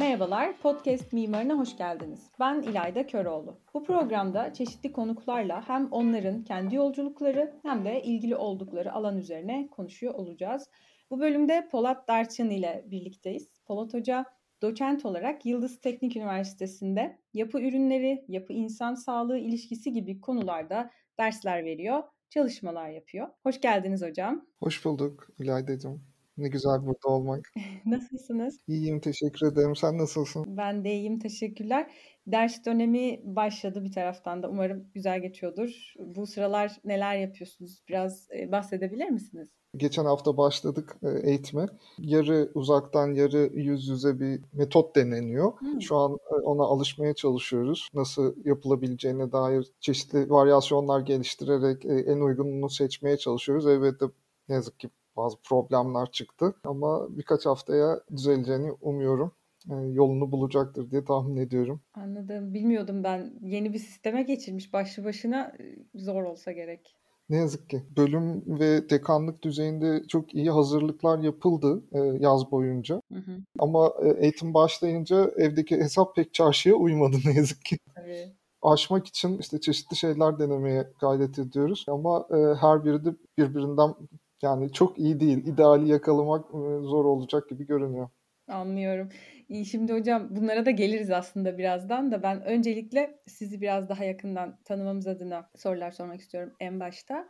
Merhabalar, Podcast Mimarına hoş geldiniz. Ben İlayda Köroğlu. Bu programda çeşitli konuklarla hem onların kendi yolculukları hem de ilgili oldukları alan üzerine konuşuyor olacağız. Bu bölümde Polat Darçın ile birlikteyiz. Polat Hoca doçent olarak Yıldız Teknik Üniversitesi'nde yapı ürünleri, yapı insan sağlığı ilişkisi gibi konularda dersler veriyor, çalışmalar yapıyor. Hoş geldiniz hocam. Hoş bulduk İlayda'cığım. Ne güzel burada olmak. Nasılsınız? İyiyim, teşekkür ederim. Sen nasılsın? Ben de iyiyim, teşekkürler. Ders dönemi başladı bir taraftan da. Umarım güzel geçiyordur. Bu sıralar neler yapıyorsunuz? Biraz e, bahsedebilir misiniz? Geçen hafta başladık e, eğitime. Yarı uzaktan, yarı yüz yüze bir metot deneniyor. Hmm. Şu an e, ona alışmaya çalışıyoruz. Nasıl yapılabileceğine dair çeşitli varyasyonlar geliştirerek en uygununu seçmeye çalışıyoruz. Elbette ne yazık ki bazı problemler çıktı ama birkaç haftaya düzeleceğini umuyorum. Yolunu bulacaktır diye tahmin ediyorum. Anladım. Bilmiyordum ben. Yeni bir sisteme geçirmiş. Başlı başına zor olsa gerek. Ne yazık ki. Bölüm ve dekanlık düzeyinde çok iyi hazırlıklar yapıldı e, yaz boyunca. Hı hı. Ama e, eğitim başlayınca evdeki hesap pek çarşıya uymadı ne yazık ki. Tabii. Aşmak için işte çeşitli şeyler denemeye gayret ediyoruz. Ama e, her biri de birbirinden yani çok iyi değil. İdeali yakalamak zor olacak gibi görünüyor. Anlıyorum. Şimdi hocam bunlara da geliriz aslında birazdan da ben öncelikle sizi biraz daha yakından tanımamız adına sorular sormak istiyorum en başta.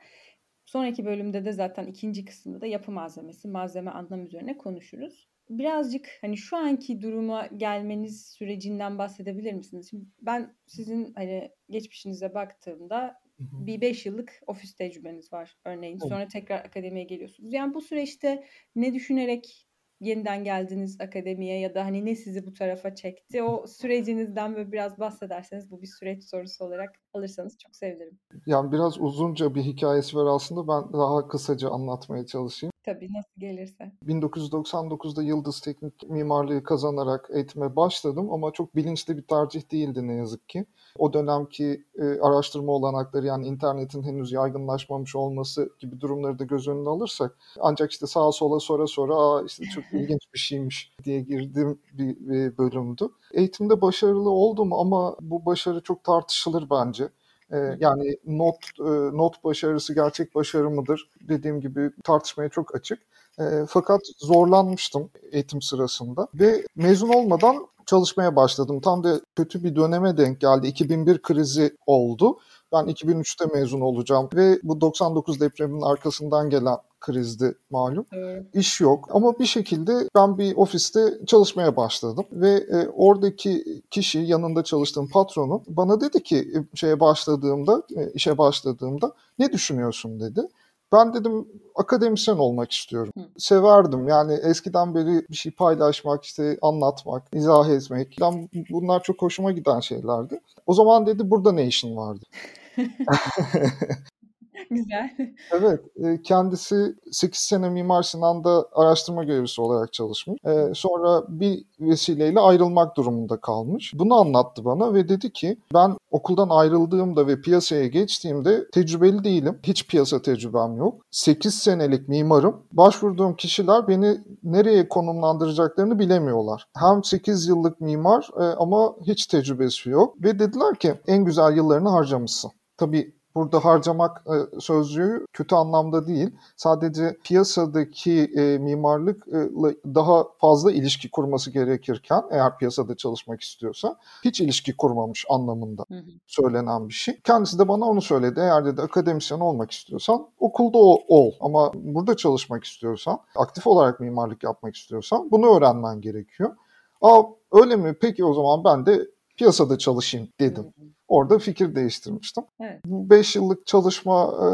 Sonraki bölümde de zaten ikinci kısımda da yapı malzemesi, malzeme anlam üzerine konuşuruz. Birazcık hani şu anki duruma gelmeniz sürecinden bahsedebilir misiniz? Şimdi ben sizin hani geçmişinize baktığımda bir 5 yıllık ofis tecrübeniz var örneğin. Sonra tekrar akademiye geliyorsunuz. Yani bu süreçte ne düşünerek yeniden geldiniz akademiye ya da hani ne sizi bu tarafa çekti? O sürecinizden böyle biraz bahsederseniz bu bir süreç sorusu olarak alırsanız çok sevinirim. Yani biraz uzunca bir hikayesi var aslında. Ben daha kısaca anlatmaya çalışayım. Tabii nasıl gelirse. 1999'da Yıldız Teknik Mimarlığı kazanarak eğitime başladım ama çok bilinçli bir tercih değildi ne yazık ki. O dönemki e, araştırma olanakları yani internetin henüz yaygınlaşmamış olması gibi durumları da göz önüne alırsak ancak işte sağa sola sonra sonra Aa, işte çok ilginç bir şeymiş diye girdiğim bir, bir bölümdü. Eğitimde başarılı oldum ama bu başarı çok tartışılır bence. Ee, yani not e, not başarısı gerçek başarı mıdır dediğim gibi tartışmaya çok açık. E, fakat zorlanmıştım eğitim sırasında ve mezun olmadan çalışmaya başladım. Tam da kötü bir döneme denk geldi. 2001 krizi oldu. Ben 2003'te mezun olacağım ve bu 99 depreminin arkasından gelen krizdi malum. Evet. İş yok ama bir şekilde ben bir ofiste çalışmaya başladım ve e, oradaki kişi yanında çalıştığım patronu bana dedi ki e, şeye başladığımda e, işe başladığımda ne düşünüyorsun dedi. Ben dedim akademisyen olmak istiyorum. Hı. Severdim yani eskiden beri bir şey paylaşmak, işte anlatmak, izah etmek. Ben, bunlar çok hoşuma giden şeylerdi. O zaman dedi burada ne işin vardı? Güzel. Evet, e, kendisi 8 sene Mimar Sinan'da araştırma görevlisi olarak çalışmış. E, sonra bir vesileyle ayrılmak durumunda kalmış. Bunu anlattı bana ve dedi ki ben okuldan ayrıldığımda ve piyasaya geçtiğimde tecrübeli değilim. Hiç piyasa tecrübem yok. 8 senelik mimarım. Başvurduğum kişiler beni nereye konumlandıracaklarını bilemiyorlar. Hem 8 yıllık mimar e, ama hiç tecrübesi yok. Ve dediler ki en güzel yıllarını harcamışsın. Tabii burada harcamak e, sözcüğü kötü anlamda değil. Sadece piyasadaki e, mimarlıkla daha fazla ilişki kurması gerekirken eğer piyasada çalışmak istiyorsa hiç ilişki kurmamış anlamında söylenen bir şey. Kendisi de bana onu söyledi. Eğer dedi akademisyen olmak istiyorsan okulda ol ama burada çalışmak istiyorsan, aktif olarak mimarlık yapmak istiyorsan bunu öğrenmen gerekiyor. Aa öyle mi? Peki o zaman ben de piyasada çalışayım dedim. Orada fikir değiştirmiştim. Evet. 5 yıllık çalışma e,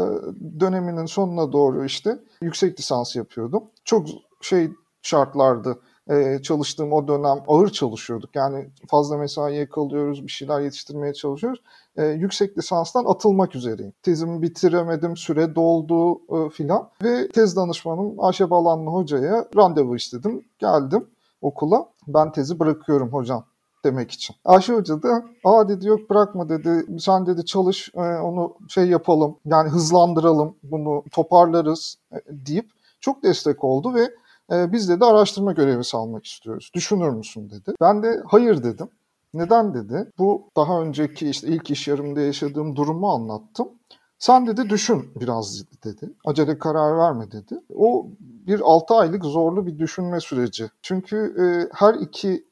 döneminin sonuna doğru işte yüksek lisans yapıyordum. Çok şey şartlardı e, çalıştığım o dönem ağır çalışıyorduk. Yani fazla mesaiye kalıyoruz, bir şeyler yetiştirmeye çalışıyoruz. E, yüksek lisanstan atılmak üzereyim. Tezimi bitiremedim, süre doldu filan. Ve tez danışmanım Ayşe Balanlı hocaya randevu istedim. Geldim okula. Ben tezi bırakıyorum hocam demek için. Ayşe Hoca da aa dedi yok bırakma dedi sen dedi çalış e, onu şey yapalım yani hızlandıralım bunu toparlarız e, deyip çok destek oldu ve Eee, biz dedi araştırma görevlisi almak istiyoruz. Düşünür müsün dedi. Ben de hayır dedim. Neden dedi. Bu daha önceki işte ilk iş yarımda yaşadığım durumu anlattım. Sen dedi düşün biraz dedi. Acele karar verme dedi. O bir 6 aylık zorlu bir düşünme süreci. Çünkü e, her iki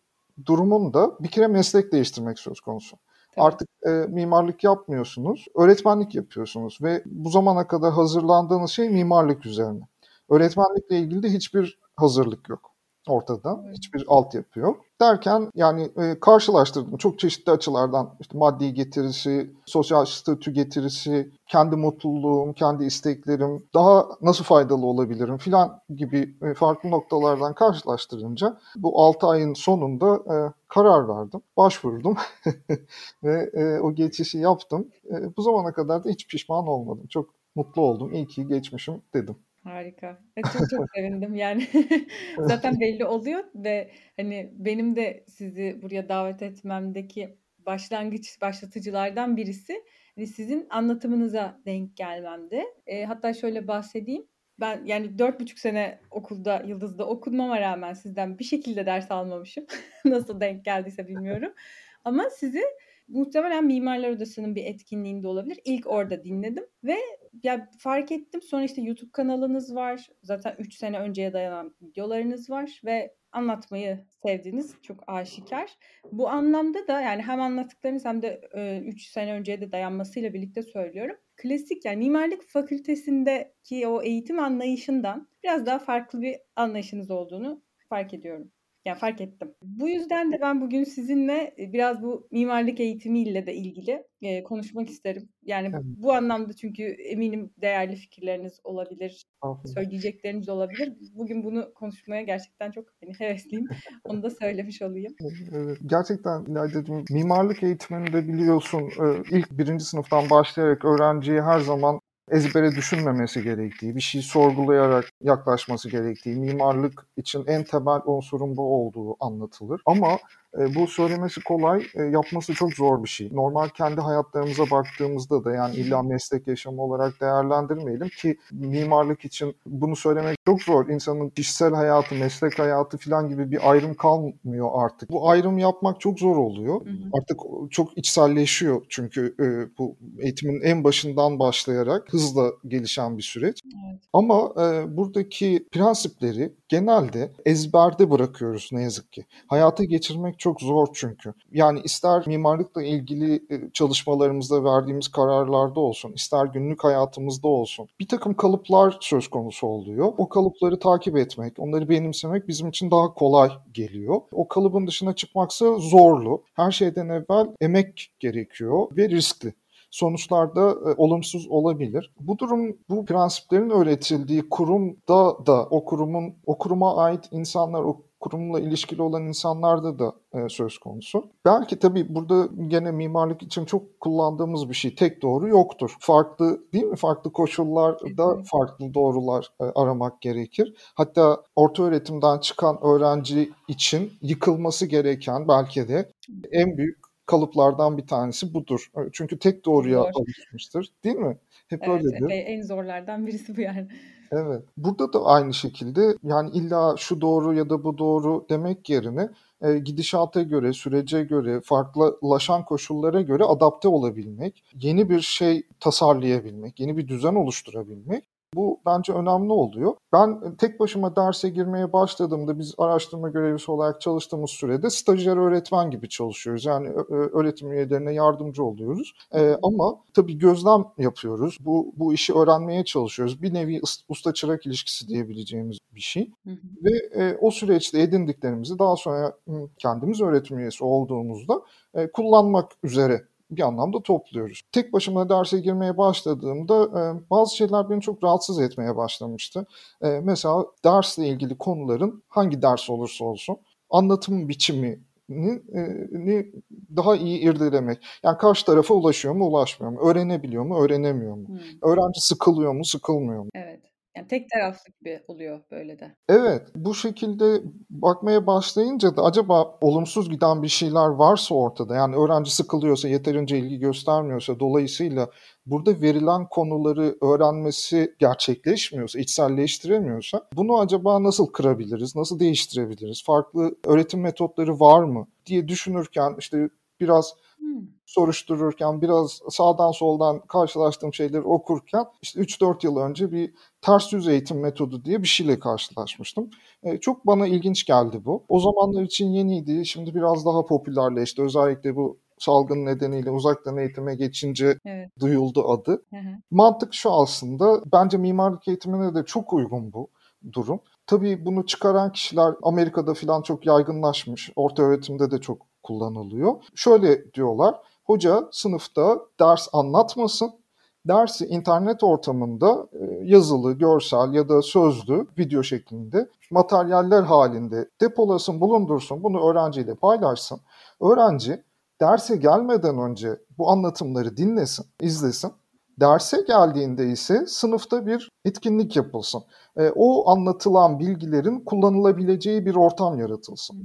durumun da bir kere meslek değiştirmek söz konusu. Artık e, mimarlık yapmıyorsunuz, öğretmenlik yapıyorsunuz ve bu zamana kadar hazırlandığınız şey mimarlık üzerine. Öğretmenlikle ilgili de hiçbir hazırlık yok ortada. Hiçbir altyapı yok. Derken yani e, karşılaştırdım çok çeşitli açılardan işte maddi getirisi, sosyal statü getirisi, kendi mutluluğum, kendi isteklerim, daha nasıl faydalı olabilirim filan gibi e, farklı noktalardan karşılaştırınca bu 6 ayın sonunda e, karar verdim. Başvurdum ve e, o geçişi yaptım. E, bu zamana kadar da hiç pişman olmadım. Çok mutlu oldum. İyi ki geçmişim dedim. Harika. E, çok çok sevindim yani. Zaten belli oluyor ve hani benim de sizi buraya davet etmemdeki başlangıç başlatıcılardan birisi hani sizin anlatımınıza denk gelmemdi. E, hatta şöyle bahsedeyim. Ben yani dört buçuk sene okulda Yıldız'da okunmama rağmen sizden bir şekilde ders almamışım. Nasıl denk geldiyse bilmiyorum. Ama sizi muhtemelen Mimarlar Odası'nın bir etkinliğinde olabilir. İlk orada dinledim ve ya fark ettim. Sonra işte YouTube kanalınız var. Zaten 3 sene önceye dayanan videolarınız var ve anlatmayı sevdiğiniz çok aşikar. Bu anlamda da yani hem anlattıklarınız hem de 3 sene önceye de dayanmasıyla birlikte söylüyorum. Klasik yani mimarlık fakültesindeki o eğitim anlayışından biraz daha farklı bir anlayışınız olduğunu fark ediyorum. Yani fark ettim. Bu yüzden de ben bugün sizinle biraz bu mimarlık eğitimiyle de ilgili e, konuşmak isterim. Yani Evet. bu anlamda çünkü eminim değerli fikirleriniz olabilir, Estağfurullah. söyleyecekleriniz olabilir. Bugün bunu konuşmaya gerçekten çok hani hevesliyim. Onu da söylemiş olayım. Evet, gerçekten İlayda'cığım mimarlık eğitiminde biliyorsun e, ilk birinci sınıftan başlayarak öğrenciye her zaman ezbere düşünmemesi gerektiği, bir şeyi sorgulayarak yaklaşması gerektiği, mimarlık için en temel unsurun bu olduğu anlatılır. Ama e, bu söylemesi kolay, e, yapması çok zor bir şey. Normal kendi hayatlarımıza baktığımızda da yani illa meslek yaşamı olarak değerlendirmeyelim ki mimarlık için bunu söylemek çok zor. İnsanın kişisel hayatı, meslek hayatı falan gibi bir ayrım kalmıyor artık. Bu ayrım yapmak çok zor oluyor. Hı hı. Artık çok içselleşiyor çünkü e, bu eğitimin en başından başlayarak hızla gelişen bir süreç. Evet. Ama e, buradaki prensipleri genelde ezberde bırakıyoruz ne yazık ki. Hayata geçirmek çok zor çünkü. Yani ister mimarlıkla ilgili e, çalışmalarımızda verdiğimiz kararlarda olsun, ister günlük hayatımızda olsun. Bir takım kalıplar söz konusu oluyor. O kalıpları takip etmek, onları benimsemek bizim için daha kolay geliyor. O kalıbın dışına çıkmaksa zorlu. Her şeyden evvel emek gerekiyor ve riskli sonuçlarda e, olumsuz olabilir. Bu durum bu prensiplerin öğretildiği kurumda da o kurumun o kuruma ait insanlar o kurumla ilişkili olan insanlarda da e, söz konusu. Belki tabii burada gene mimarlık için çok kullandığımız bir şey tek doğru yoktur. Farklı değil mi? Farklı koşullarda farklı doğrular e, aramak gerekir. Hatta orta öğretimden çıkan öğrenci için yıkılması gereken belki de en büyük kalıplardan bir tanesi budur. E, Çünkü tek doğruya Zor. alışmıştır, değil mi? Hep Evet, öyledir. en zorlardan birisi bu yani. Evet. Burada da aynı şekilde yani illa şu doğru ya da bu doğru demek yerine e, gidişata göre, sürece göre, farklılaşan koşullara göre adapte olabilmek, yeni bir şey tasarlayabilmek, yeni bir düzen oluşturabilmek bu bence önemli oluyor. Ben tek başıma derse girmeye başladığımda biz araştırma görevlisi olarak çalıştığımız sürede stajyer öğretmen gibi çalışıyoruz. Yani öğretim üyelerine yardımcı oluyoruz. Ee, ama tabii gözlem yapıyoruz. Bu bu işi öğrenmeye çalışıyoruz. Bir nevi usta çırak ilişkisi diyebileceğimiz bir şey. Hı hı. Ve e, o süreçte edindiklerimizi daha sonra kendimiz öğretim üyesi olduğumuzda e, kullanmak üzere bir anlamda topluyoruz. Tek başıma derse girmeye başladığımda e, bazı şeyler beni çok rahatsız etmeye başlamıştı. E, mesela dersle ilgili konuların hangi ders olursa olsun anlatım biçimini e, ni daha iyi irdelemek. Yani karşı tarafa ulaşıyor mu, ulaşmıyor mu? Öğrenebiliyor mu, öğrenemiyor mu? Hmm. Öğrenci sıkılıyor mu, sıkılmıyor mu? Evet. Yani tek taraflı gibi oluyor böyle de. Evet, bu şekilde bakmaya başlayınca da acaba olumsuz giden bir şeyler varsa ortada, yani öğrenci sıkılıyorsa, yeterince ilgi göstermiyorsa, dolayısıyla burada verilen konuları öğrenmesi gerçekleşmiyorsa, içselleştiremiyorsa bunu acaba nasıl kırabiliriz, nasıl değiştirebiliriz, farklı öğretim metotları var mı diye düşünürken işte biraz Hımm. soruştururken, biraz sağdan soldan karşılaştığım şeyleri okurken işte 3-4 yıl önce bir ters yüz eğitim metodu diye bir şeyle karşılaşmıştım. Eee, çok bana ilginç geldi bu. O zamanlar için yeniydi, şimdi biraz daha popülerleşti. Özellikle bu salgın nedeniyle uzaktan eğitime geçince Evet. duyuldu adı. Hı hı. Mantık şu aslında, bence mimarlık eğitimine de çok uygun bu durum. Tabii bunu çıkaran kişiler Amerika'da filan çok yaygınlaşmış, ortaöğretimde de çok kullanılıyor. Şöyle diyorlar, hoca sınıfta ders anlatmasın, dersi internet ortamında e, yazılı, görsel ya da sözlü, video şeklinde materyaller halinde depolasın, bulundursun, bunu öğrenciyle paylaşsın. Öğrenci derse gelmeden önce bu anlatımları dinlesin, izlesin. Derse geldiğinde ise sınıfta bir etkinlik yapılsın. E, o anlatılan bilgilerin kullanılabileceği bir ortam yaratılsın.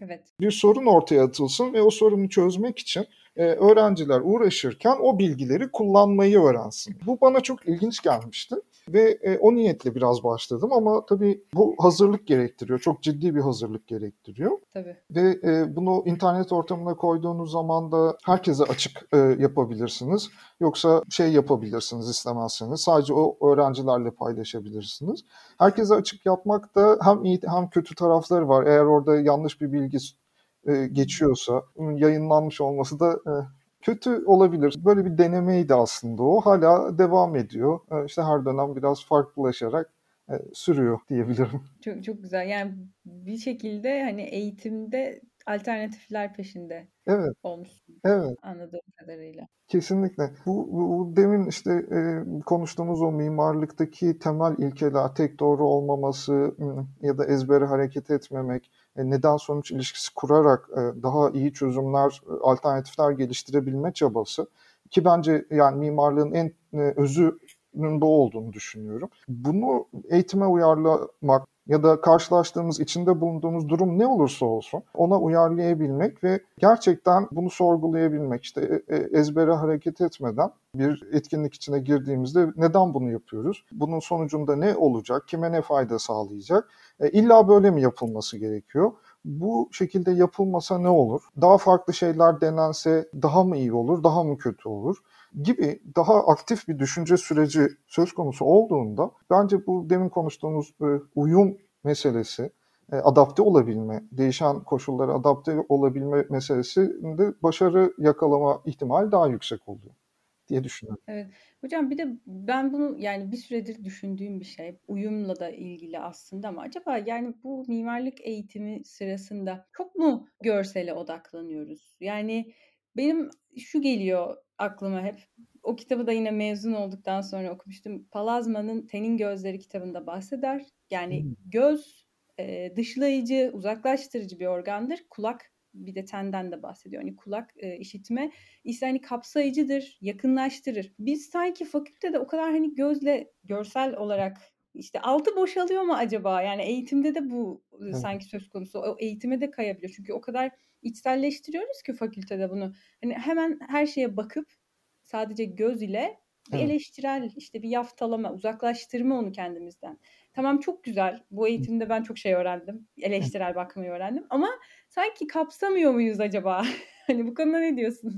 Evet. Bir sorun ortaya atılsın ve o sorunu çözmek için e, öğrenciler uğraşırken o bilgileri kullanmayı öğrensin. Bu bana çok ilginç gelmişti ve e, o niyetle biraz başladım ama tabii bu hazırlık gerektiriyor. Çok ciddi bir hazırlık gerektiriyor. Tabii. Ve e, bunu internet ortamına koyduğunuz zaman da herkese açık e, yapabilirsiniz. Yoksa şey yapabilirsiniz istemezseniz. Sadece o öğrencilerle paylaşabilirsiniz. Herkese açık yapmak da hem iyi hem kötü tarafları var. Eğer orada yanlış bir bilgi e, geçiyorsa yayınlanmış olması da e, kötü olabilir. Böyle bir denemeydi aslında o. Hala devam ediyor. E, işte her dönem biraz farklılaşarak e, sürüyor diyebilirim. Çok çok güzel. Yani bir şekilde hani eğitimde alternatifler peşinde Evet. olmuşsun Evet. anladığım kadarıyla. Kesinlikle. Bu, bu demin işte e, konuştuğumuz o mimarlıktaki temel ilkeler, tek doğru olmaması ya da ezbere hareket etmemek, neden sonuç ilişkisi kurarak e, daha iyi çözümler, e, alternatifler geliştirebilme çabası ki bence yani mimarlığın en e, özünün bu olduğunu düşünüyorum. Bunu eğitime uyarlamak ya da karşılaştığımız, içinde bulunduğumuz durum ne olursa olsun ona uyarlayabilmek ve gerçekten bunu sorgulayabilmek. İşte e, ezbere hareket etmeden bir etkinlik içine girdiğimizde neden bunu yapıyoruz? Bunun sonucunda ne olacak? Kime ne fayda sağlayacak? E, illa böyle mi yapılması gerekiyor? Bu şekilde yapılmasa ne olur? Daha farklı şeyler denense daha mı iyi olur, daha mı kötü olur? Gibi daha aktif bir düşünce süreci söz konusu olduğunda bence bu demin konuştuğumuz e, uyum meselesi, e, adapte olabilme, değişen koşullara adapte olabilme meselesinde başarı yakalama ihtimali daha yüksek oluyor diye düşünüyorum. Evet. Hocam bir de ben bunu yani bir süredir düşündüğüm bir şey. Uyumla da ilgili aslında ama acaba yani bu mimarlık eğitimi sırasında çok mu görsele odaklanıyoruz? Yani benim şu geliyor aklıma hep. O kitabı da yine mezun olduktan sonra okumuştum. Palazman'ın Tenin Gözleri kitabında bahseder. Yani Hmm. göz e, dışlayıcı, uzaklaştırıcı bir organdır. Kulak bir de tenden de bahsediyor. Hani kulak e, işitme ise hani kapsayıcıdır, yakınlaştırır. Biz sanki fakültede o kadar hani gözle görsel olarak işte altı boşalıyor mu acaba? Yani eğitimde de bu evet. sanki söz konusu. O eğitime de kayabiliyor. Çünkü o kadar içselleştiriyoruz ki fakültede bunu. Hani hemen her şeye bakıp sadece göz ile bir evet. eleştirel işte bir yaftalama, uzaklaştırma onu kendimizden. Tamam çok güzel. Bu eğitimde ben çok şey öğrendim. Eleştirel bakmayı öğrendim. Ama sanki kapsamıyor muyuz acaba? hani bu konuda ne diyorsunuz?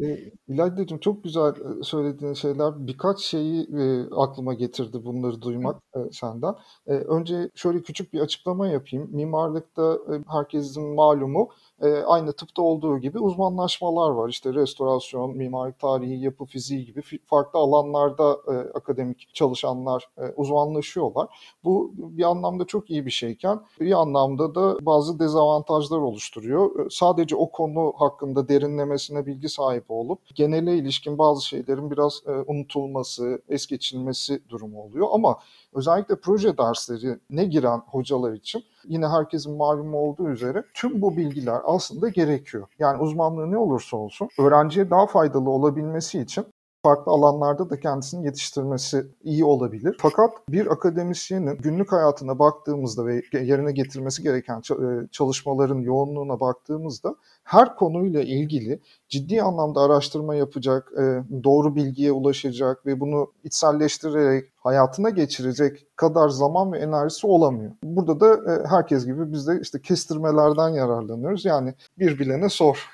E, İlayda'cığım çok güzel söylediğin şeyler. Birkaç şeyi e, aklıma getirdi bunları duymak e, senden. E, önce şöyle küçük bir açıklama yapayım. Mimarlıkta e, herkesin malumu e, aynı tıpta olduğu gibi uzmanlaşmalar var. İşte restorasyon, mimarlık tarihi, yapı fiziği gibi farklı alanlarda e, akademik çalışanlar e, uzmanlaşıyorlar. Bu bir anlamda çok iyi bir şeyken bir anlamda da bazı dezavantajlar oluşturuyor. Sadece o konu hakkında derinlemesine bilgi sahibi olup genele ilişkin bazı şeylerin biraz e, unutulması, es geçilmesi durumu oluyor. Ama özellikle proje derslerine giren hocalar için yine herkesin malumu olduğu üzere tüm bu bilgiler aslında gerekiyor. Yani uzmanlığı ne olursa olsun öğrenciye daha faydalı olabilmesi için farklı alanlarda da kendisini yetiştirmesi iyi olabilir. Fakat bir akademisyenin günlük hayatına baktığımızda ve yerine getirmesi gereken e, çalışmaların yoğunluğuna baktığımızda her konuyla ilgili ciddi anlamda araştırma yapacak, e, doğru bilgiye ulaşacak ve bunu içselleştirerek hayatına geçirecek kadar zaman ve enerjisi olamıyor. Burada da e, herkes gibi biz de işte kestirmelerden yararlanıyoruz. Yani bir bilene sor.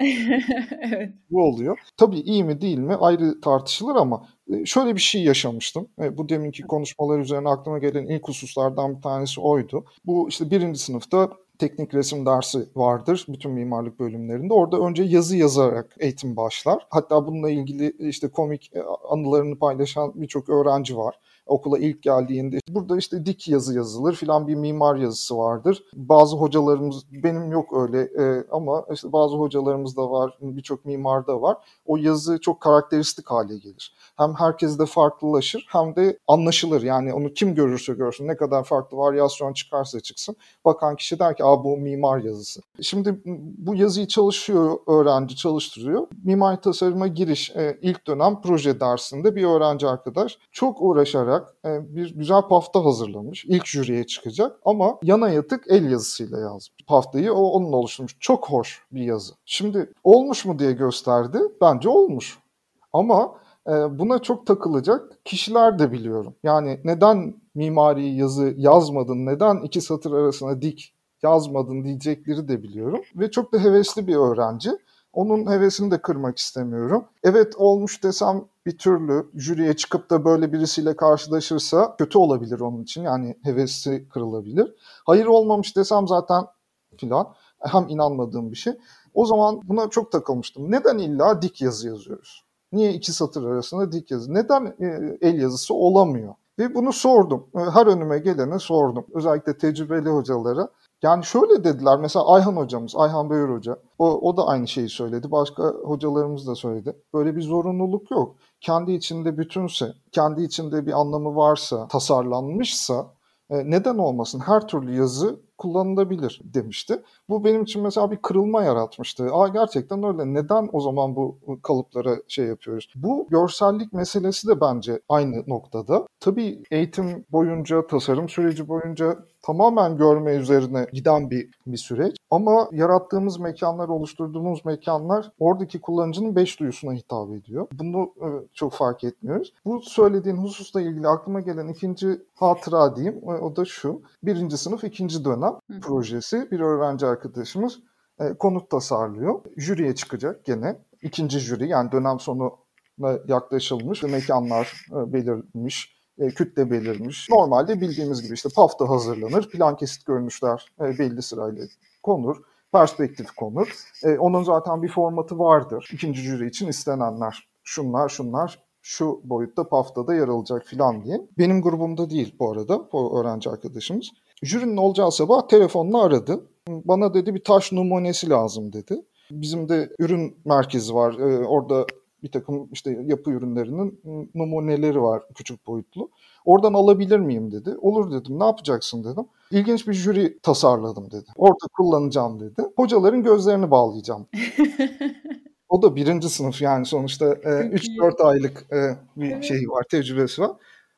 evet. Bu oluyor. Tabii iyi mi değil mi ayrı tartışılır ama e, şöyle bir şey yaşamıştım. Bu deminki konuşmalar üzerine aklıma gelen ilk hususlardan bir tanesi oydu. Bu işte birinci sınıfta teknik resim dersi vardır bütün mimarlık bölümlerinde. Orada önce yazı yazarak eğitim başlar. Hatta bununla ilgili işte komik e, anılarını paylaşan birçok öğrenci var okula ilk geldiğinde burada işte dik yazı yazılır filan bir mimar yazısı vardır. Bazı hocalarımız benim yok öyle e, ama işte bazı hocalarımız da var birçok mimar da var. O yazı çok karakteristik hale gelir. Hem herkes de farklılaşır hem de anlaşılır. Yani onu kim görürse görsün ne kadar farklı varyasyon çıkarsa çıksın. Bakan kişi der ki Aa, bu mimar yazısı. Şimdi bu yazıyı çalışıyor öğrenci çalıştırıyor. Mimar tasarıma giriş e, ilk dönem proje dersinde bir öğrenci arkadaş çok uğraşarak olarak e, bir güzel pafta hazırlamış. İlk jüriye çıkacak ama yana yatık el yazısıyla yazmış. Paftayı o onunla oluşturmuş. Çok hoş bir yazı. Şimdi olmuş mu diye gösterdi. Bence olmuş. Ama e, buna çok takılacak kişiler de biliyorum. Yani neden mimari yazı yazmadın, neden iki satır arasına dik yazmadın diyecekleri de biliyorum. Ve çok da hevesli bir öğrenci. Onun hevesini de kırmak istemiyorum. Evet olmuş desem bir türlü jüriye çıkıp da böyle birisiyle karşılaşırsa kötü olabilir onun için. Yani hevesi kırılabilir. Hayır olmamış desem zaten filan hem inanmadığım bir şey. O zaman buna çok takılmıştım. Neden illa dik yazı yazıyoruz? Niye iki satır arasında dik yazı? Neden e, el yazısı olamıyor? Ve bunu sordum. E, her önüme gelene sordum. Özellikle tecrübeli hocalara. Yani şöyle dediler mesela Ayhan hocamız, Ayhan Beyur hoca. O, o da aynı şeyi söyledi. Başka hocalarımız da söyledi. Böyle bir zorunluluk yok. Kendi içinde bütünse, kendi içinde bir anlamı varsa, tasarlanmışsa e, neden olmasın? Her türlü yazı kullanılabilir demişti. Bu benim için mesela bir kırılma yaratmıştı. Aa gerçekten öyle. Neden o zaman bu kalıplara şey yapıyoruz? Bu görsellik meselesi de bence aynı noktada. Tabii eğitim boyunca, tasarım süreci boyunca tamamen görme üzerine giden bir, bir süreç. Ama yarattığımız mekanlar, oluşturduğumuz mekanlar oradaki kullanıcının beş duyusuna hitap ediyor. Bunu e, çok fark etmiyoruz. Bu söylediğin hususla ilgili aklıma gelen ikinci hatıra diyeyim. E, o da şu. Birinci sınıf ikinci dönem Hı. projesi. Bir öğrenci arkadaşımız e, konut tasarlıyor. Jüriye çıkacak gene. İkinci jüri yani dönem sonu yaklaşılmış ve mekanlar belirlenmiş e, kütle belirmiş. Normalde bildiğimiz gibi işte pafta hazırlanır, plan kesit görünüşler e, belli sırayla konur, perspektif konur. E, onun zaten bir formatı vardır. İkinci jüri için istenenler şunlar şunlar şu boyutta paftada yer alacak filan diye. Benim grubumda değil bu arada o öğrenci arkadaşımız. Jürinin olacağı sabah telefonla aradı. Bana dedi bir taş numunesi lazım dedi. Bizim de ürün merkezi var. Ee, orada bir takım işte yapı ürünlerinin numuneleri var küçük boyutlu. Oradan alabilir miyim dedi. Olur dedim. Ne yapacaksın dedim. İlginç bir jüri tasarladım dedi. Orada kullanacağım dedi. Hocaların gözlerini bağlayacağım. o da birinci sınıf yani sonuçta e, 3-4 aylık e, bir şey var, tecrübesi var.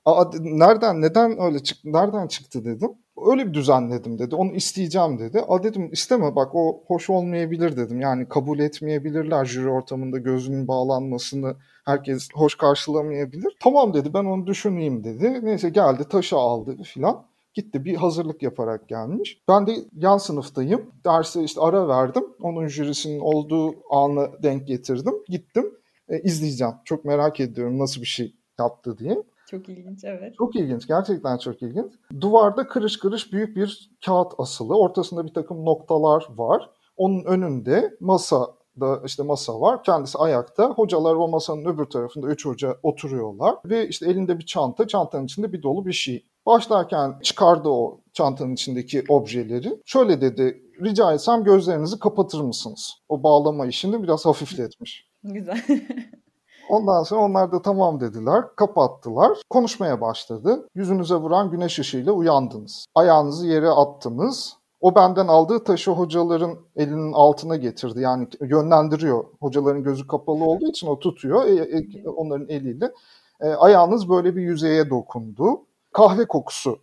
Aa, nereden, neden öyle çıktı, nereden çıktı dedim. Öyle bir düzenledim dedi. Onu isteyeceğim dedi. A dedim isteme bak o hoş olmayabilir dedim. Yani kabul etmeyebilirler jüri ortamında gözünün bağlanmasını herkes hoş karşılamayabilir. Tamam dedi ben onu düşüneyim dedi. Neyse geldi taşı aldı filan. Gitti bir hazırlık yaparak gelmiş. Ben de yan sınıftayım. Derse işte ara verdim. Onun jürisinin olduğu anı denk getirdim. Gittim. E, izleyeceğim. Çok merak ediyorum nasıl bir şey yaptı diye. Çok ilginç evet. Çok ilginç. Gerçekten çok ilginç. Duvarda kırış kırış büyük bir kağıt asılı. Ortasında bir takım noktalar var. Onun önünde masa da işte masa var. Kendisi ayakta. Hocalar o masanın öbür tarafında üç hoca oturuyorlar. Ve işte elinde bir çanta. Çantanın içinde bir dolu bir şey. Başlarken çıkardı o çantanın içindeki objeleri. Şöyle dedi. Rica etsem gözlerinizi kapatır mısınız? O bağlama işini biraz hafifletmiş. Güzel. Ondan sonra onlar da tamam dediler, kapattılar. Konuşmaya başladı. Yüzünüze vuran güneş ışığıyla uyandınız. Ayağınızı yere attınız. O benden aldığı taşı hocaların elinin altına getirdi. Yani yönlendiriyor. Hocaların gözü kapalı olduğu için o tutuyor. E, e, onların eliyle. E, ayağınız böyle bir yüzeye dokundu. Kahve kokusu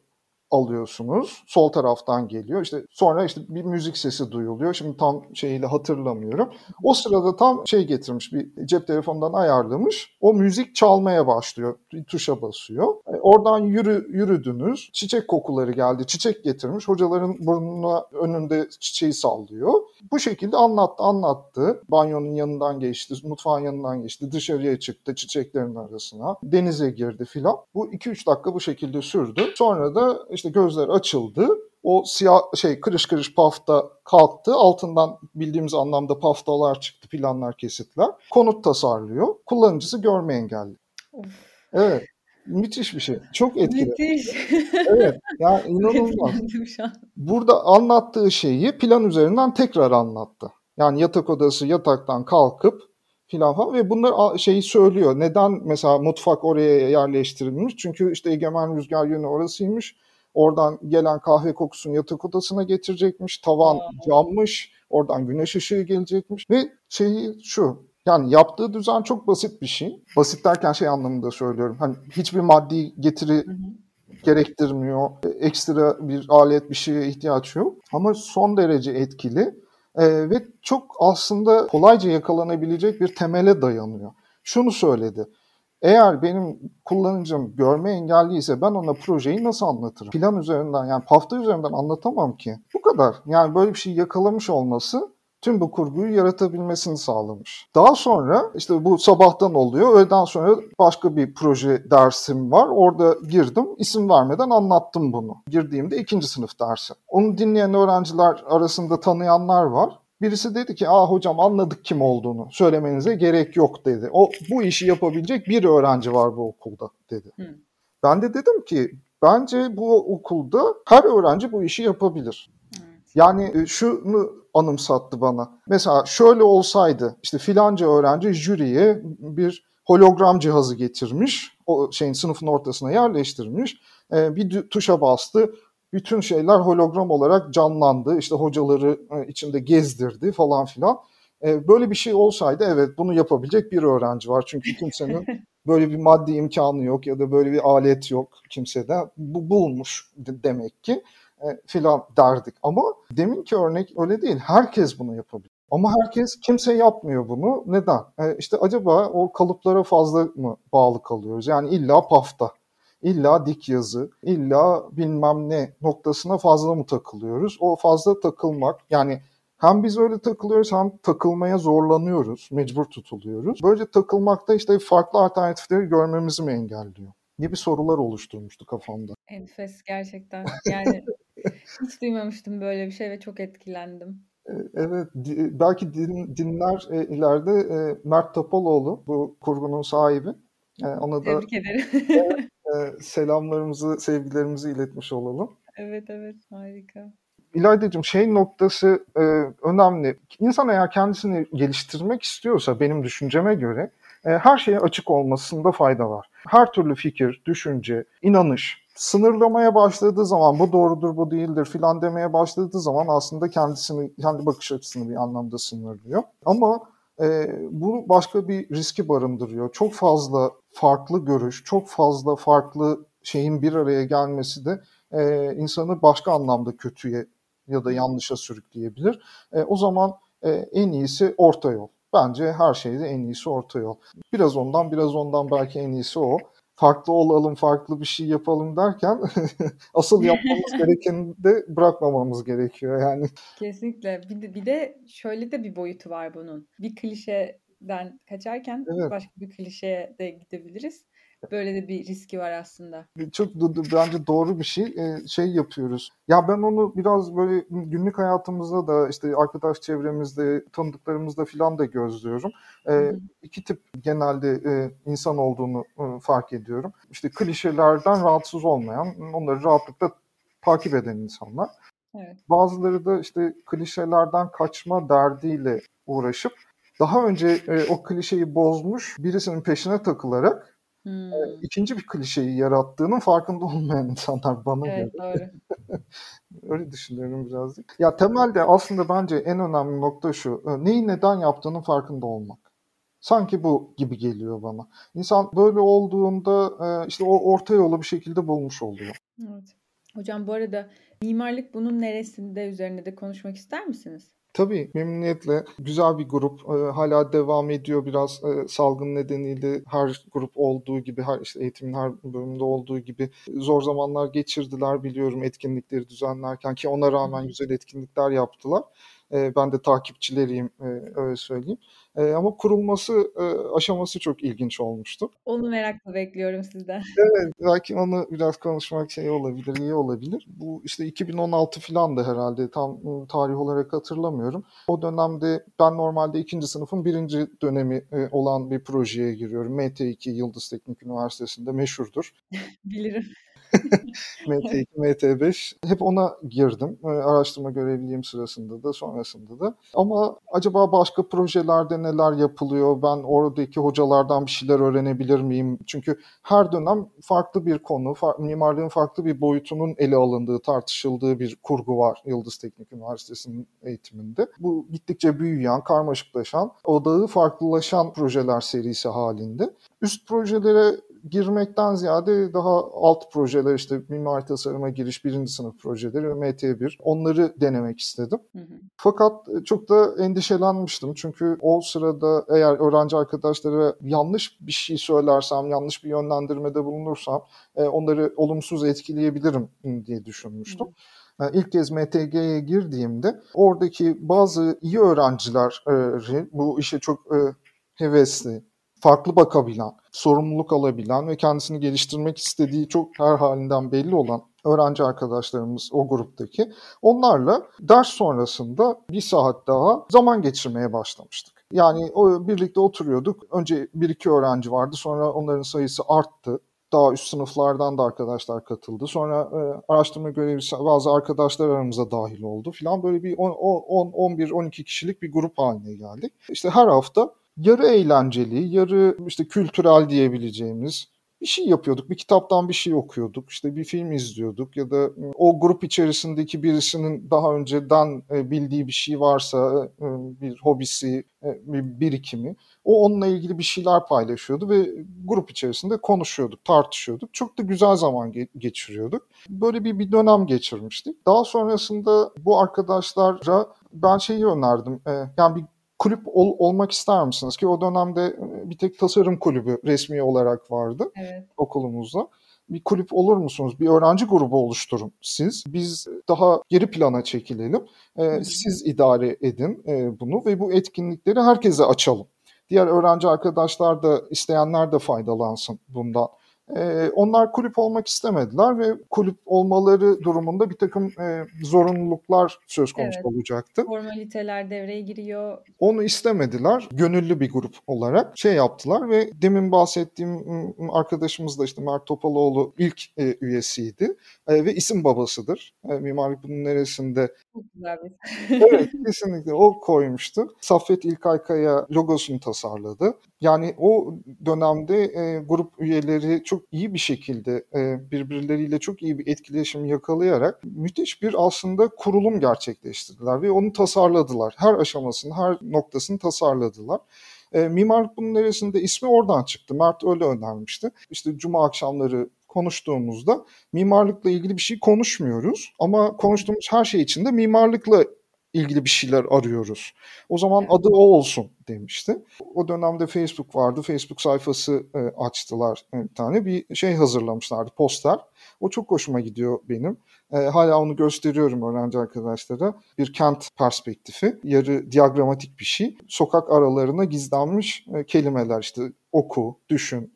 alıyorsunuz. Sol taraftan geliyor. İşte sonra işte bir müzik sesi duyuluyor. Şimdi tam şeyiyle hatırlamıyorum. O sırada tam şey getirmiş bir cep telefonundan ayarlamış. O müzik çalmaya başlıyor. Bir tuşa basıyor. E, oradan yürü yürüdünüz. Çiçek kokuları geldi. Çiçek getirmiş. Hocaların burnuna önünde çiçeği sallıyor. Bu şekilde anlattı anlattı. Banyonun yanından geçti. Mutfağın yanından geçti. Dışarıya çıktı çiçeklerin arasına. Denize girdi filan. Bu 2-3 dakika bu şekilde sürdü. Sonra da işte gözler açıldı. O siyah şey kırış kırış pafta kalktı. Altından bildiğimiz anlamda paftalar çıktı, planlar, kesitler. Konut tasarlıyor. Kullanıcısı görme engelli. Evet. Müthiş bir şey. Çok etkili. Müthiş. evet. Yani inanılmaz. Burada anlattığı şeyi plan üzerinden tekrar anlattı. Yani yatak odası yataktan kalkıp filan falan ve bunlar şeyi söylüyor. Neden mesela mutfak oraya yerleştirilmiş? Çünkü işte egemen rüzgar yönü orasıymış. Oradan gelen kahve kokusunu yatak odasına getirecekmiş. Tavan cammış. Oradan güneş ışığı gelecekmiş. Ve şeyi şu. Yani yaptığı düzen çok basit bir şey. Basit derken şey anlamında söylüyorum. Hani hiçbir maddi getiri gerektirmiyor. Ekstra bir alet bir şeye ihtiyaç yok. Ama son derece etkili. Ee, ve çok aslında kolayca yakalanabilecek bir temele dayanıyor. Şunu söyledi. Eğer benim kullanıcım görme engelliyse ben ona projeyi nasıl anlatırım? Plan üzerinden yani pafta üzerinden anlatamam ki. Bu kadar. Yani böyle bir şey yakalamış olması tüm bu kurguyu yaratabilmesini sağlamış. Daha sonra işte bu sabahtan oluyor. Öğleden sonra başka bir proje dersim var. Orada girdim. İsim vermeden anlattım bunu. Girdiğimde ikinci sınıf dersi. Onu dinleyen öğrenciler arasında tanıyanlar var. Birisi dedi ki aa hocam anladık kim olduğunu söylemenize gerek yok dedi. O bu işi yapabilecek bir öğrenci var bu okulda dedi. Hı. Ben de dedim ki bence bu okulda her öğrenci bu işi yapabilir. Yani e, şunu anımsattı bana. Mesela şöyle olsaydı işte filanca öğrenci jüriye bir hologram cihazı getirmiş. O şeyin sınıfın ortasına yerleştirmiş. E, bir tuşa bastı bütün şeyler hologram olarak canlandı. İşte hocaları e, içinde gezdirdi falan filan. E, böyle bir şey olsaydı evet bunu yapabilecek bir öğrenci var. Çünkü kimsenin böyle bir maddi imkanı yok ya da böyle bir alet yok kimsede. Bu bulmuş demek ki e, filan derdik. Ama deminki örnek öyle değil. Herkes bunu yapabilir. Ama herkes kimse yapmıyor bunu. Neden? E, işte acaba o kalıplara fazla mı bağlı kalıyoruz? Yani illa pafta illa dik yazı, illa bilmem ne noktasına fazla mı takılıyoruz? O fazla takılmak yani hem biz öyle takılıyoruz hem takılmaya zorlanıyoruz, mecbur tutuluyoruz. Böylece takılmakta işte farklı alternatifleri görmemizi mi engelliyor? gibi sorular oluşturmuştu kafamda. Enfes gerçekten. Yani hiç duymamıştım böyle bir şey ve çok etkilendim. E, evet, belki din, dinler e, ileride e, Mert Topaloğlu, bu kurgunun sahibi. Ona da Tebrik ederim. e, selamlarımızı, sevgilerimizi iletmiş olalım. Evet evet harika. İlayda'cığım şey noktası e, önemli. İnsan eğer kendisini geliştirmek istiyorsa benim düşünceme göre e, her şeye açık olmasında fayda var. Her türlü fikir, düşünce, inanış sınırlamaya başladığı zaman bu doğrudur bu değildir filan demeye başladığı zaman aslında kendisini kendi bakış açısını bir anlamda sınırlıyor. Ama e, bu başka bir riski barındırıyor. Çok fazla farklı görüş, çok fazla farklı şeyin bir araya gelmesi de e, insanı başka anlamda kötüye ya da yanlışa sürükleyebilir. E, o zaman e, en iyisi orta yol. Bence her şeyde en iyisi orta yol. Biraz ondan biraz ondan belki en iyisi o farklı olalım, farklı bir şey yapalım derken asıl yapmamız gerekeni de bırakmamamız gerekiyor yani. Kesinlikle. Bir de, bir de şöyle de bir boyutu var bunun. Bir klişeden kaçarken evet. başka bir klişeye de gidebiliriz. Böyle de bir riski var aslında. Çok bence doğru bir şey. Şey yapıyoruz. Ya ben onu biraz böyle günlük hayatımızda da işte arkadaş çevremizde, tanıdıklarımızda filan da gözlüyorum. Hı İki tip genelde insan olduğunu fark ediyorum. İşte klişelerden rahatsız olmayan, onları rahatlıkla takip eden insanlar. Evet. Bazıları da işte klişelerden kaçma derdiyle uğraşıp daha önce e, o klişeyi bozmuş birisinin peşine takılarak Hmm. İkinci bir klişeyi yarattığının farkında olmayan insanlar bana evet, göre. Doğru. Öyle düşünüyorum birazcık. Ya temelde aslında bence en önemli nokta şu. E, neyi neden yaptığının farkında olmak. Sanki bu gibi geliyor bana. İnsan böyle olduğunda e, işte o orta yolu bir şekilde bulmuş oluyor. Evet. Hocam bu arada mimarlık bunun neresinde üzerine de konuşmak ister misiniz? Tabii memnuniyetle. Güzel bir grup. E, hala devam ediyor biraz e, salgın nedeniyle her grup olduğu gibi, her işte eğitimin her bölümünde olduğu gibi zor zamanlar geçirdiler biliyorum etkinlikleri düzenlerken ki ona rağmen güzel etkinlikler yaptılar. E, ben de takipçileriyim e, öyle söyleyeyim. E, ama kurulması e, aşaması çok ilginç olmuştu. Onu merakla bekliyorum sizden. Evet, belki onu biraz konuşmak şey olabilir, iyi olabilir. Bu işte 2016 falan da herhalde tam tarih olarak hatırlamıyorum. O dönemde ben normalde ikinci sınıfın birinci dönemi e, olan bir projeye giriyorum. MT2 Yıldız Teknik Üniversitesi'nde meşhurdur. Bilirim. MT2, MT5 hep ona girdim. Araştırma görevliliğim sırasında da sonrasında da. Ama acaba başka projelerde neler yapılıyor? Ben oradaki hocalardan bir şeyler öğrenebilir miyim? Çünkü her dönem farklı bir konu, mimarlığın farklı bir boyutunun ele alındığı, tartışıldığı bir kurgu var Yıldız Teknik Üniversitesi'nin eğitiminde. Bu gittikçe büyüyen, karmaşıklaşan, odağı farklılaşan projeler serisi halinde. Üst projelere girmekten ziyade daha alt projeler işte mimari tasarıma giriş birinci sınıf projeleri ve MT1 onları denemek istedim. Hı hı. Fakat e, çok da endişelenmiştim çünkü o sırada eğer öğrenci arkadaşlara yanlış bir şey söylersem, yanlış bir yönlendirmede bulunursam e, onları olumsuz etkileyebilirim diye düşünmüştüm. Hı. Yani ilk kez MTG'ye girdiğimde oradaki bazı iyi öğrenciler bu işe çok hevesli, farklı bakabilen, sorumluluk alabilen ve kendisini geliştirmek istediği çok her halinden belli olan öğrenci arkadaşlarımız o gruptaki. Onlarla ders sonrasında bir saat daha zaman geçirmeye başlamıştık. Yani o birlikte oturuyorduk. Önce bir iki öğrenci vardı. Sonra onların sayısı arttı. Daha üst sınıflardan da arkadaşlar katıldı. Sonra e, araştırma görevlisi bazı arkadaşlar aramıza dahil oldu filan. Böyle bir 10, 10, 11, 12 kişilik bir grup haline geldik. İşte her hafta yarı eğlenceli, yarı işte kültürel diyebileceğimiz bir şey yapıyorduk. Bir kitaptan bir şey okuyorduk. işte bir film izliyorduk ya da o grup içerisindeki birisinin daha önceden e, bildiği bir şey varsa e, bir hobisi, e, bir birikimi o onunla ilgili bir şeyler paylaşıyordu ve grup içerisinde konuşuyorduk, tartışıyorduk. Çok da güzel zaman geçiriyorduk. Böyle bir, bir dönem geçirmiştik. Daha sonrasında bu arkadaşlara ben şeyi önerdim. Yani bir kulüp ol, olmak ister misiniz? Ki o dönemde e, bir tek tasarım kulübü resmi olarak vardı evet. okulumuzda. Bir kulüp olur musunuz? Bir öğrenci grubu oluşturun siz. Biz daha geri plana çekilelim. Ee, siz idare edin e, bunu ve bu etkinlikleri herkese açalım. Diğer öğrenci arkadaşlar da isteyenler de faydalansın bundan e, onlar kulüp olmak istemediler ve kulüp olmaları durumunda bir takım e, zorunluluklar söz konusu evet. olacaktı. Formaliteler devreye giriyor. Onu istemediler. Gönüllü bir grup olarak şey yaptılar ve demin bahsettiğim arkadaşımız da işte Mert Topaloğlu ilk e, üyesiydi e, ve isim babasıdır. E, mimarlık bunun neresinde? Evet kesinlikle o koymuştu. Saffet İlkaykaya logosunu tasarladı. Yani o dönemde e, grup üyeleri çok iyi bir şekilde e, birbirleriyle çok iyi bir etkileşim yakalayarak müthiş bir aslında kurulum gerçekleştirdiler ve onu tasarladılar. Her aşamasını, her noktasını tasarladılar. E, mimarlık bunun neresinde ismi oradan çıktı. Mert öyle önermişti. İşte cuma akşamları konuştuğumuzda mimarlıkla ilgili bir şey konuşmuyoruz ama konuştuğumuz her şey içinde mimarlıkla ilgili bir şeyler arıyoruz. O zaman adı o olsun demişti. O dönemde Facebook vardı. Facebook sayfası e, açtılar e, bir tane. Bir şey hazırlamışlardı poster. O çok hoşuma gidiyor benim. E, hala onu gösteriyorum öğrenci arkadaşlara. Bir kent perspektifi. Yarı diagramatik bir şey. Sokak aralarına gizlenmiş e, kelimeler işte oku, düşün,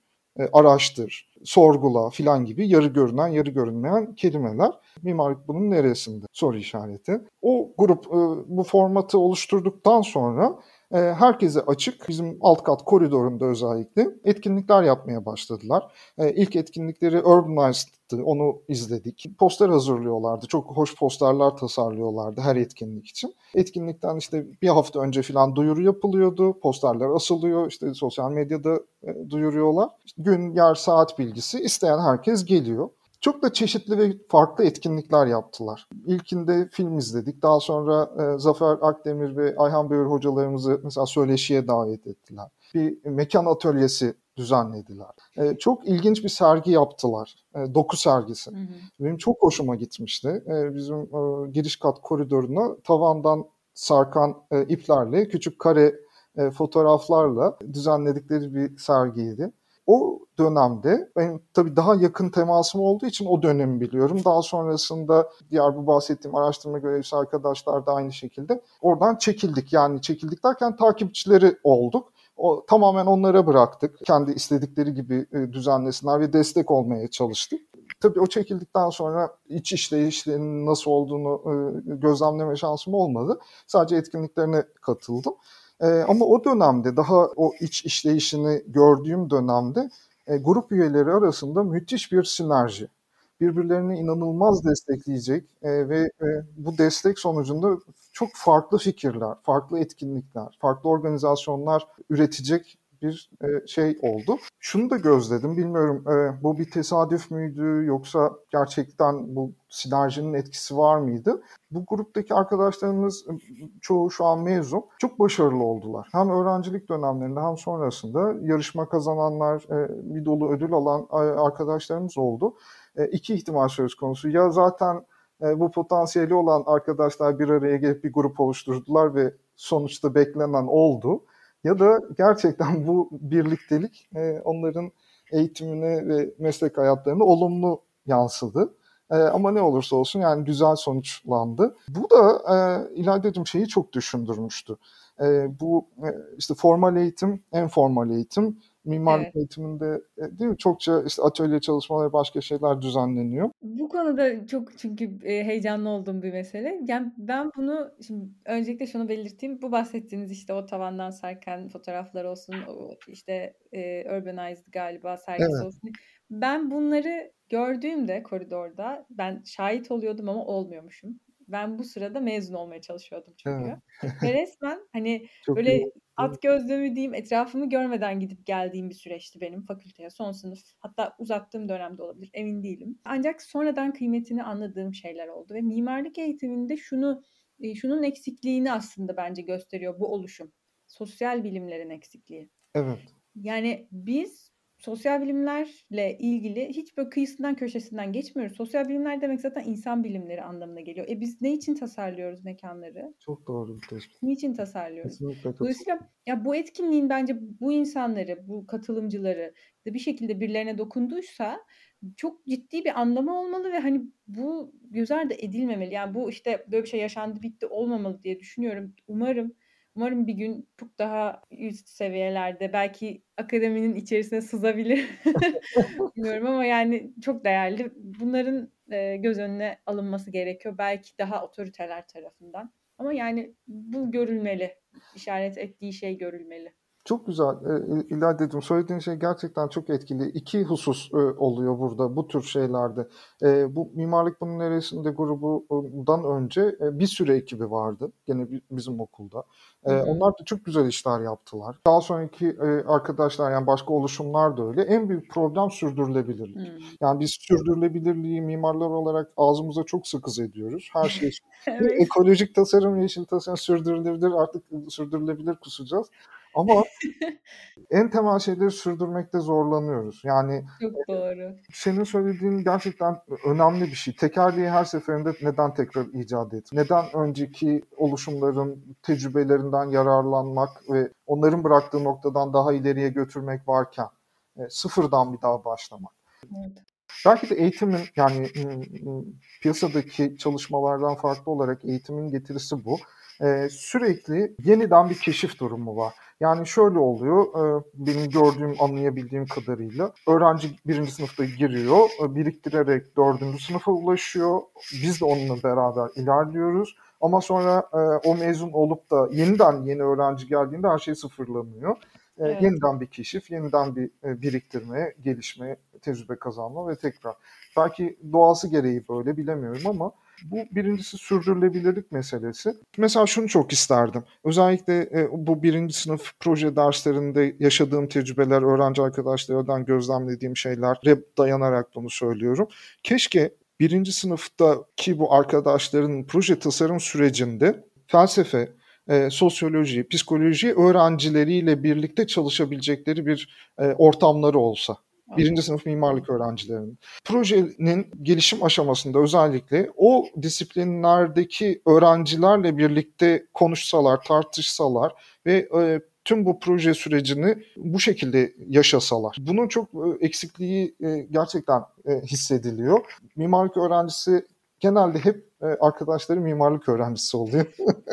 araştır, sorgula filan gibi yarı görünen, yarı görünmeyen kelimeler. Mimarlık bunun neresinde? Soru işareti. O grup e, bu formatı oluşturduktan sonra e, herkese açık bizim alt kat koridorunda özellikle etkinlikler yapmaya başladılar. E, ilk etkinlikleri Urbanized'tı onu izledik. Poster hazırlıyorlardı. Çok hoş posterler tasarlıyorlardı her etkinlik için. Etkinlikten işte bir hafta önce falan duyuru yapılıyordu. Posterler asılıyor. İşte sosyal medyada e, duyuruyorlar. İşte gün, yer, saat bilgisi isteyen herkes geliyor. Çok da çeşitli ve farklı etkinlikler yaptılar. İlkinde film izledik. Daha sonra e, Zafer Akdemir ve Ayhan Böğür hocalarımızı mesela söyleşiye davet ettiler. Bir mekan atölyesi düzenlediler. E, çok ilginç bir sergi yaptılar. E, doku sergisi. Hı hı. Benim çok hoşuma gitmişti. E, bizim e, giriş kat koridoruna tavandan sarkan e, iplerle küçük kare e, fotoğraflarla düzenledikleri bir sergiydi. O dönemde benim tabii daha yakın temasım olduğu için o dönemi biliyorum. Daha sonrasında diğer bu bahsettiğim araştırma görevlisi arkadaşlar da aynı şekilde oradan çekildik. Yani çekildik derken takipçileri olduk. O, tamamen onlara bıraktık. Kendi istedikleri gibi e, düzenlesinler ve destek olmaya çalıştık. Tabii o çekildikten sonra iç işleyişlerinin nasıl olduğunu e, gözlemleme şansım olmadı. Sadece etkinliklerine katıldım. E, ama o dönemde daha o iç işleyişini gördüğüm dönemde e, grup üyeleri arasında müthiş bir sinerji. Birbirlerini inanılmaz destekleyecek e, ve e, bu destek sonucunda çok farklı fikirler, farklı etkinlikler, farklı organizasyonlar üretecek bir e, şey oldu. Şunu da gözledim, bilmiyorum e, bu bir tesadüf müydü yoksa gerçekten bu sinerjinin etkisi var mıydı? Bu gruptaki arkadaşlarımız e, çoğu şu an mezun. Çok başarılı oldular. Hem öğrencilik dönemlerinde hem sonrasında yarışma kazananlar, bir dolu ödül alan arkadaşlarımız oldu. İki ihtimal söz konusu. Ya zaten bu potansiyeli olan arkadaşlar bir araya gelip bir grup oluşturdular ve sonuçta beklenen oldu ya da gerçekten bu birliktelik e, onların eğitimine ve meslek hayatlarına olumlu yansıdı. E, ama ne olursa olsun yani güzel sonuçlandı. Bu da e, İlayda'cığım şeyi çok düşündürmüştü. E, bu e, işte formal eğitim, en formal eğitim mimarlık evet. eğitiminde e, değil mi çokça işte atölye çalışmaları başka şeyler düzenleniyor. Bu konuda çok çünkü e, heyecanlı olduğum bir mesele. Yani ben bunu şimdi öncelikle şunu belirteyim. Bu bahsettiğiniz işte o tavandan sarkan fotoğraflar olsun, işte e, Urbanized galiba sergisi evet. olsun. Ben bunları gördüğümde koridorda ben şahit oluyordum ama olmuyormuşum. Ben bu sırada mezun olmaya çalışıyordum çünkü. Ve resmen hani Çok böyle iyi. at gözlüğümü diyeyim etrafımı görmeden gidip geldiğim bir süreçti benim fakülteye son sınıf. Hatta uzattığım dönemde olabilir emin değilim. Ancak sonradan kıymetini anladığım şeyler oldu ve mimarlık eğitiminde şunu şunun eksikliğini aslında bence gösteriyor bu oluşum. Sosyal bilimlerin eksikliği. Evet. Yani biz sosyal bilimlerle ilgili hiç böyle kıyısından köşesinden geçmiyoruz. Sosyal bilimler demek zaten insan bilimleri anlamına geliyor. E biz ne için tasarlıyoruz mekanları? Çok doğru bir tespit. Niçin tasarlıyoruz? Kesinlikle Dolayısıyla ya bu etkinliğin bence bu insanları, bu katılımcıları da bir şekilde birilerine dokunduysa çok ciddi bir anlamı olmalı ve hani bu göz ardı edilmemeli. Yani bu işte böyle bir şey yaşandı bitti olmamalı diye düşünüyorum. Umarım Umarım bir gün çok daha üst seviyelerde belki akademinin içerisine sızabilir. Bilmiyorum ama yani çok değerli. Bunların e, göz önüne alınması gerekiyor. Belki daha otoriteler tarafından. Ama yani bu görülmeli. İşaret ettiği şey görülmeli. Çok güzel e, İlayda'cığım söylediğin şey gerçekten çok etkili. İki husus e, oluyor burada bu tür şeylerde. E, bu Mimarlık Bunun Neresinde grubundan önce e, bir süre ekibi vardı gene bizim okulda. E, onlar da çok güzel işler yaptılar. Daha sonraki e, arkadaşlar yani başka oluşumlar da öyle. En büyük problem sürdürülebilirlik. Hı. Yani biz sürdürülebilirliği mimarlar olarak ağzımıza çok sıkız ediyoruz. Her şey evet. ekolojik tasarım, yeşil tasarım sürdürülebilir artık sürdürülebilir kusacağız. Ama en temel şeyleri sürdürmekte zorlanıyoruz. Yani Çok doğru. Senin söylediğin gerçekten önemli bir şey. Tekerleği her seferinde neden tekrar icat et? Neden önceki oluşumların tecrübelerinden yararlanmak ve onların bıraktığı noktadan daha ileriye götürmek varken e, sıfırdan bir daha başlamak? Evet. Belki de eğitimin yani piyasadaki çalışmalardan farklı olarak eğitimin getirisi bu. Ee, sürekli yeniden bir keşif durumu var. Yani şöyle oluyor, e, benim gördüğüm, anlayabildiğim kadarıyla öğrenci birinci sınıfta giriyor, e, biriktirerek dördüncü sınıfa ulaşıyor. Biz de onunla beraber ilerliyoruz. Ama sonra e, o mezun olup da yeniden yeni öğrenci geldiğinde her şey sıfırlanıyor. Evet. Yeniden bir keşif, yeniden bir biriktirme, gelişme, tecrübe kazanma ve tekrar. Belki doğası gereği böyle bilemiyorum ama Bu birincisi sürdürülebilirlik meselesi. Mesela şunu çok isterdim. Özellikle e, bu birinci sınıf proje derslerinde yaşadığım tecrübeler, öğrenci arkadaşlardan gözlemlediğim şeylere dayanarak bunu söylüyorum. Keşke birinci sınıftaki bu arkadaşların proje tasarım sürecinde felsefe, e, sosyoloji, psikoloji öğrencileriyle birlikte çalışabilecekleri bir e, ortamları olsa. Birinci sınıf mimarlık öğrencilerinin. Projenin gelişim aşamasında özellikle o disiplinlerdeki öğrencilerle birlikte konuşsalar, tartışsalar ve e, tüm bu proje sürecini bu şekilde yaşasalar. Bunun çok e, eksikliği e, gerçekten e, hissediliyor. Mimarlık öğrencisi genelde hep e, arkadaşları mimarlık öğrencisi oluyor.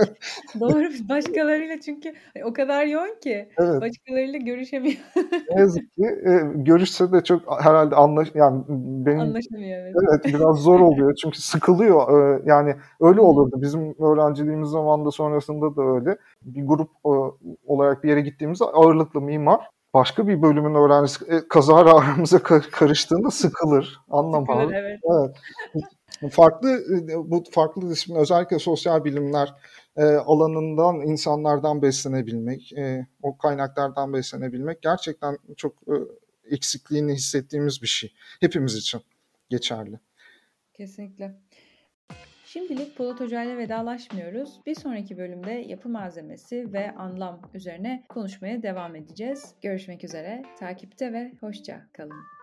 Doğru. Başkalarıyla çünkü o kadar yoğun ki Evet. başkalarıyla görüşemiyor. Ne yazık ki e, görüşse de çok herhalde anlaş yani benim Anlaşamıyor evet. evet biraz zor oluyor çünkü sıkılıyor. E, yani öyle olurdu. Bizim öğrenciliğimiz zamanında sonrasında da öyle. Bir grup olarak bir yere gittiğimizde ağırlıklı mimar başka bir bölümün öğrencisi e, kazara aramıza ka- karıştığında sıkılır. Anlamaz. Sıkılır, evet. Evet. Farklı bu farklı disiplin özellikle sosyal bilimler e, alanından insanlardan beslenebilmek, e, o kaynaklardan beslenebilmek gerçekten çok e, eksikliğini hissettiğimiz bir şey. Hepimiz için geçerli. Kesinlikle. Şimdilik Polat Hoca ile vedalaşmıyoruz. Bir sonraki bölümde yapı malzemesi ve anlam üzerine konuşmaya devam edeceğiz. Görüşmek üzere. Takipte ve hoşça kalın.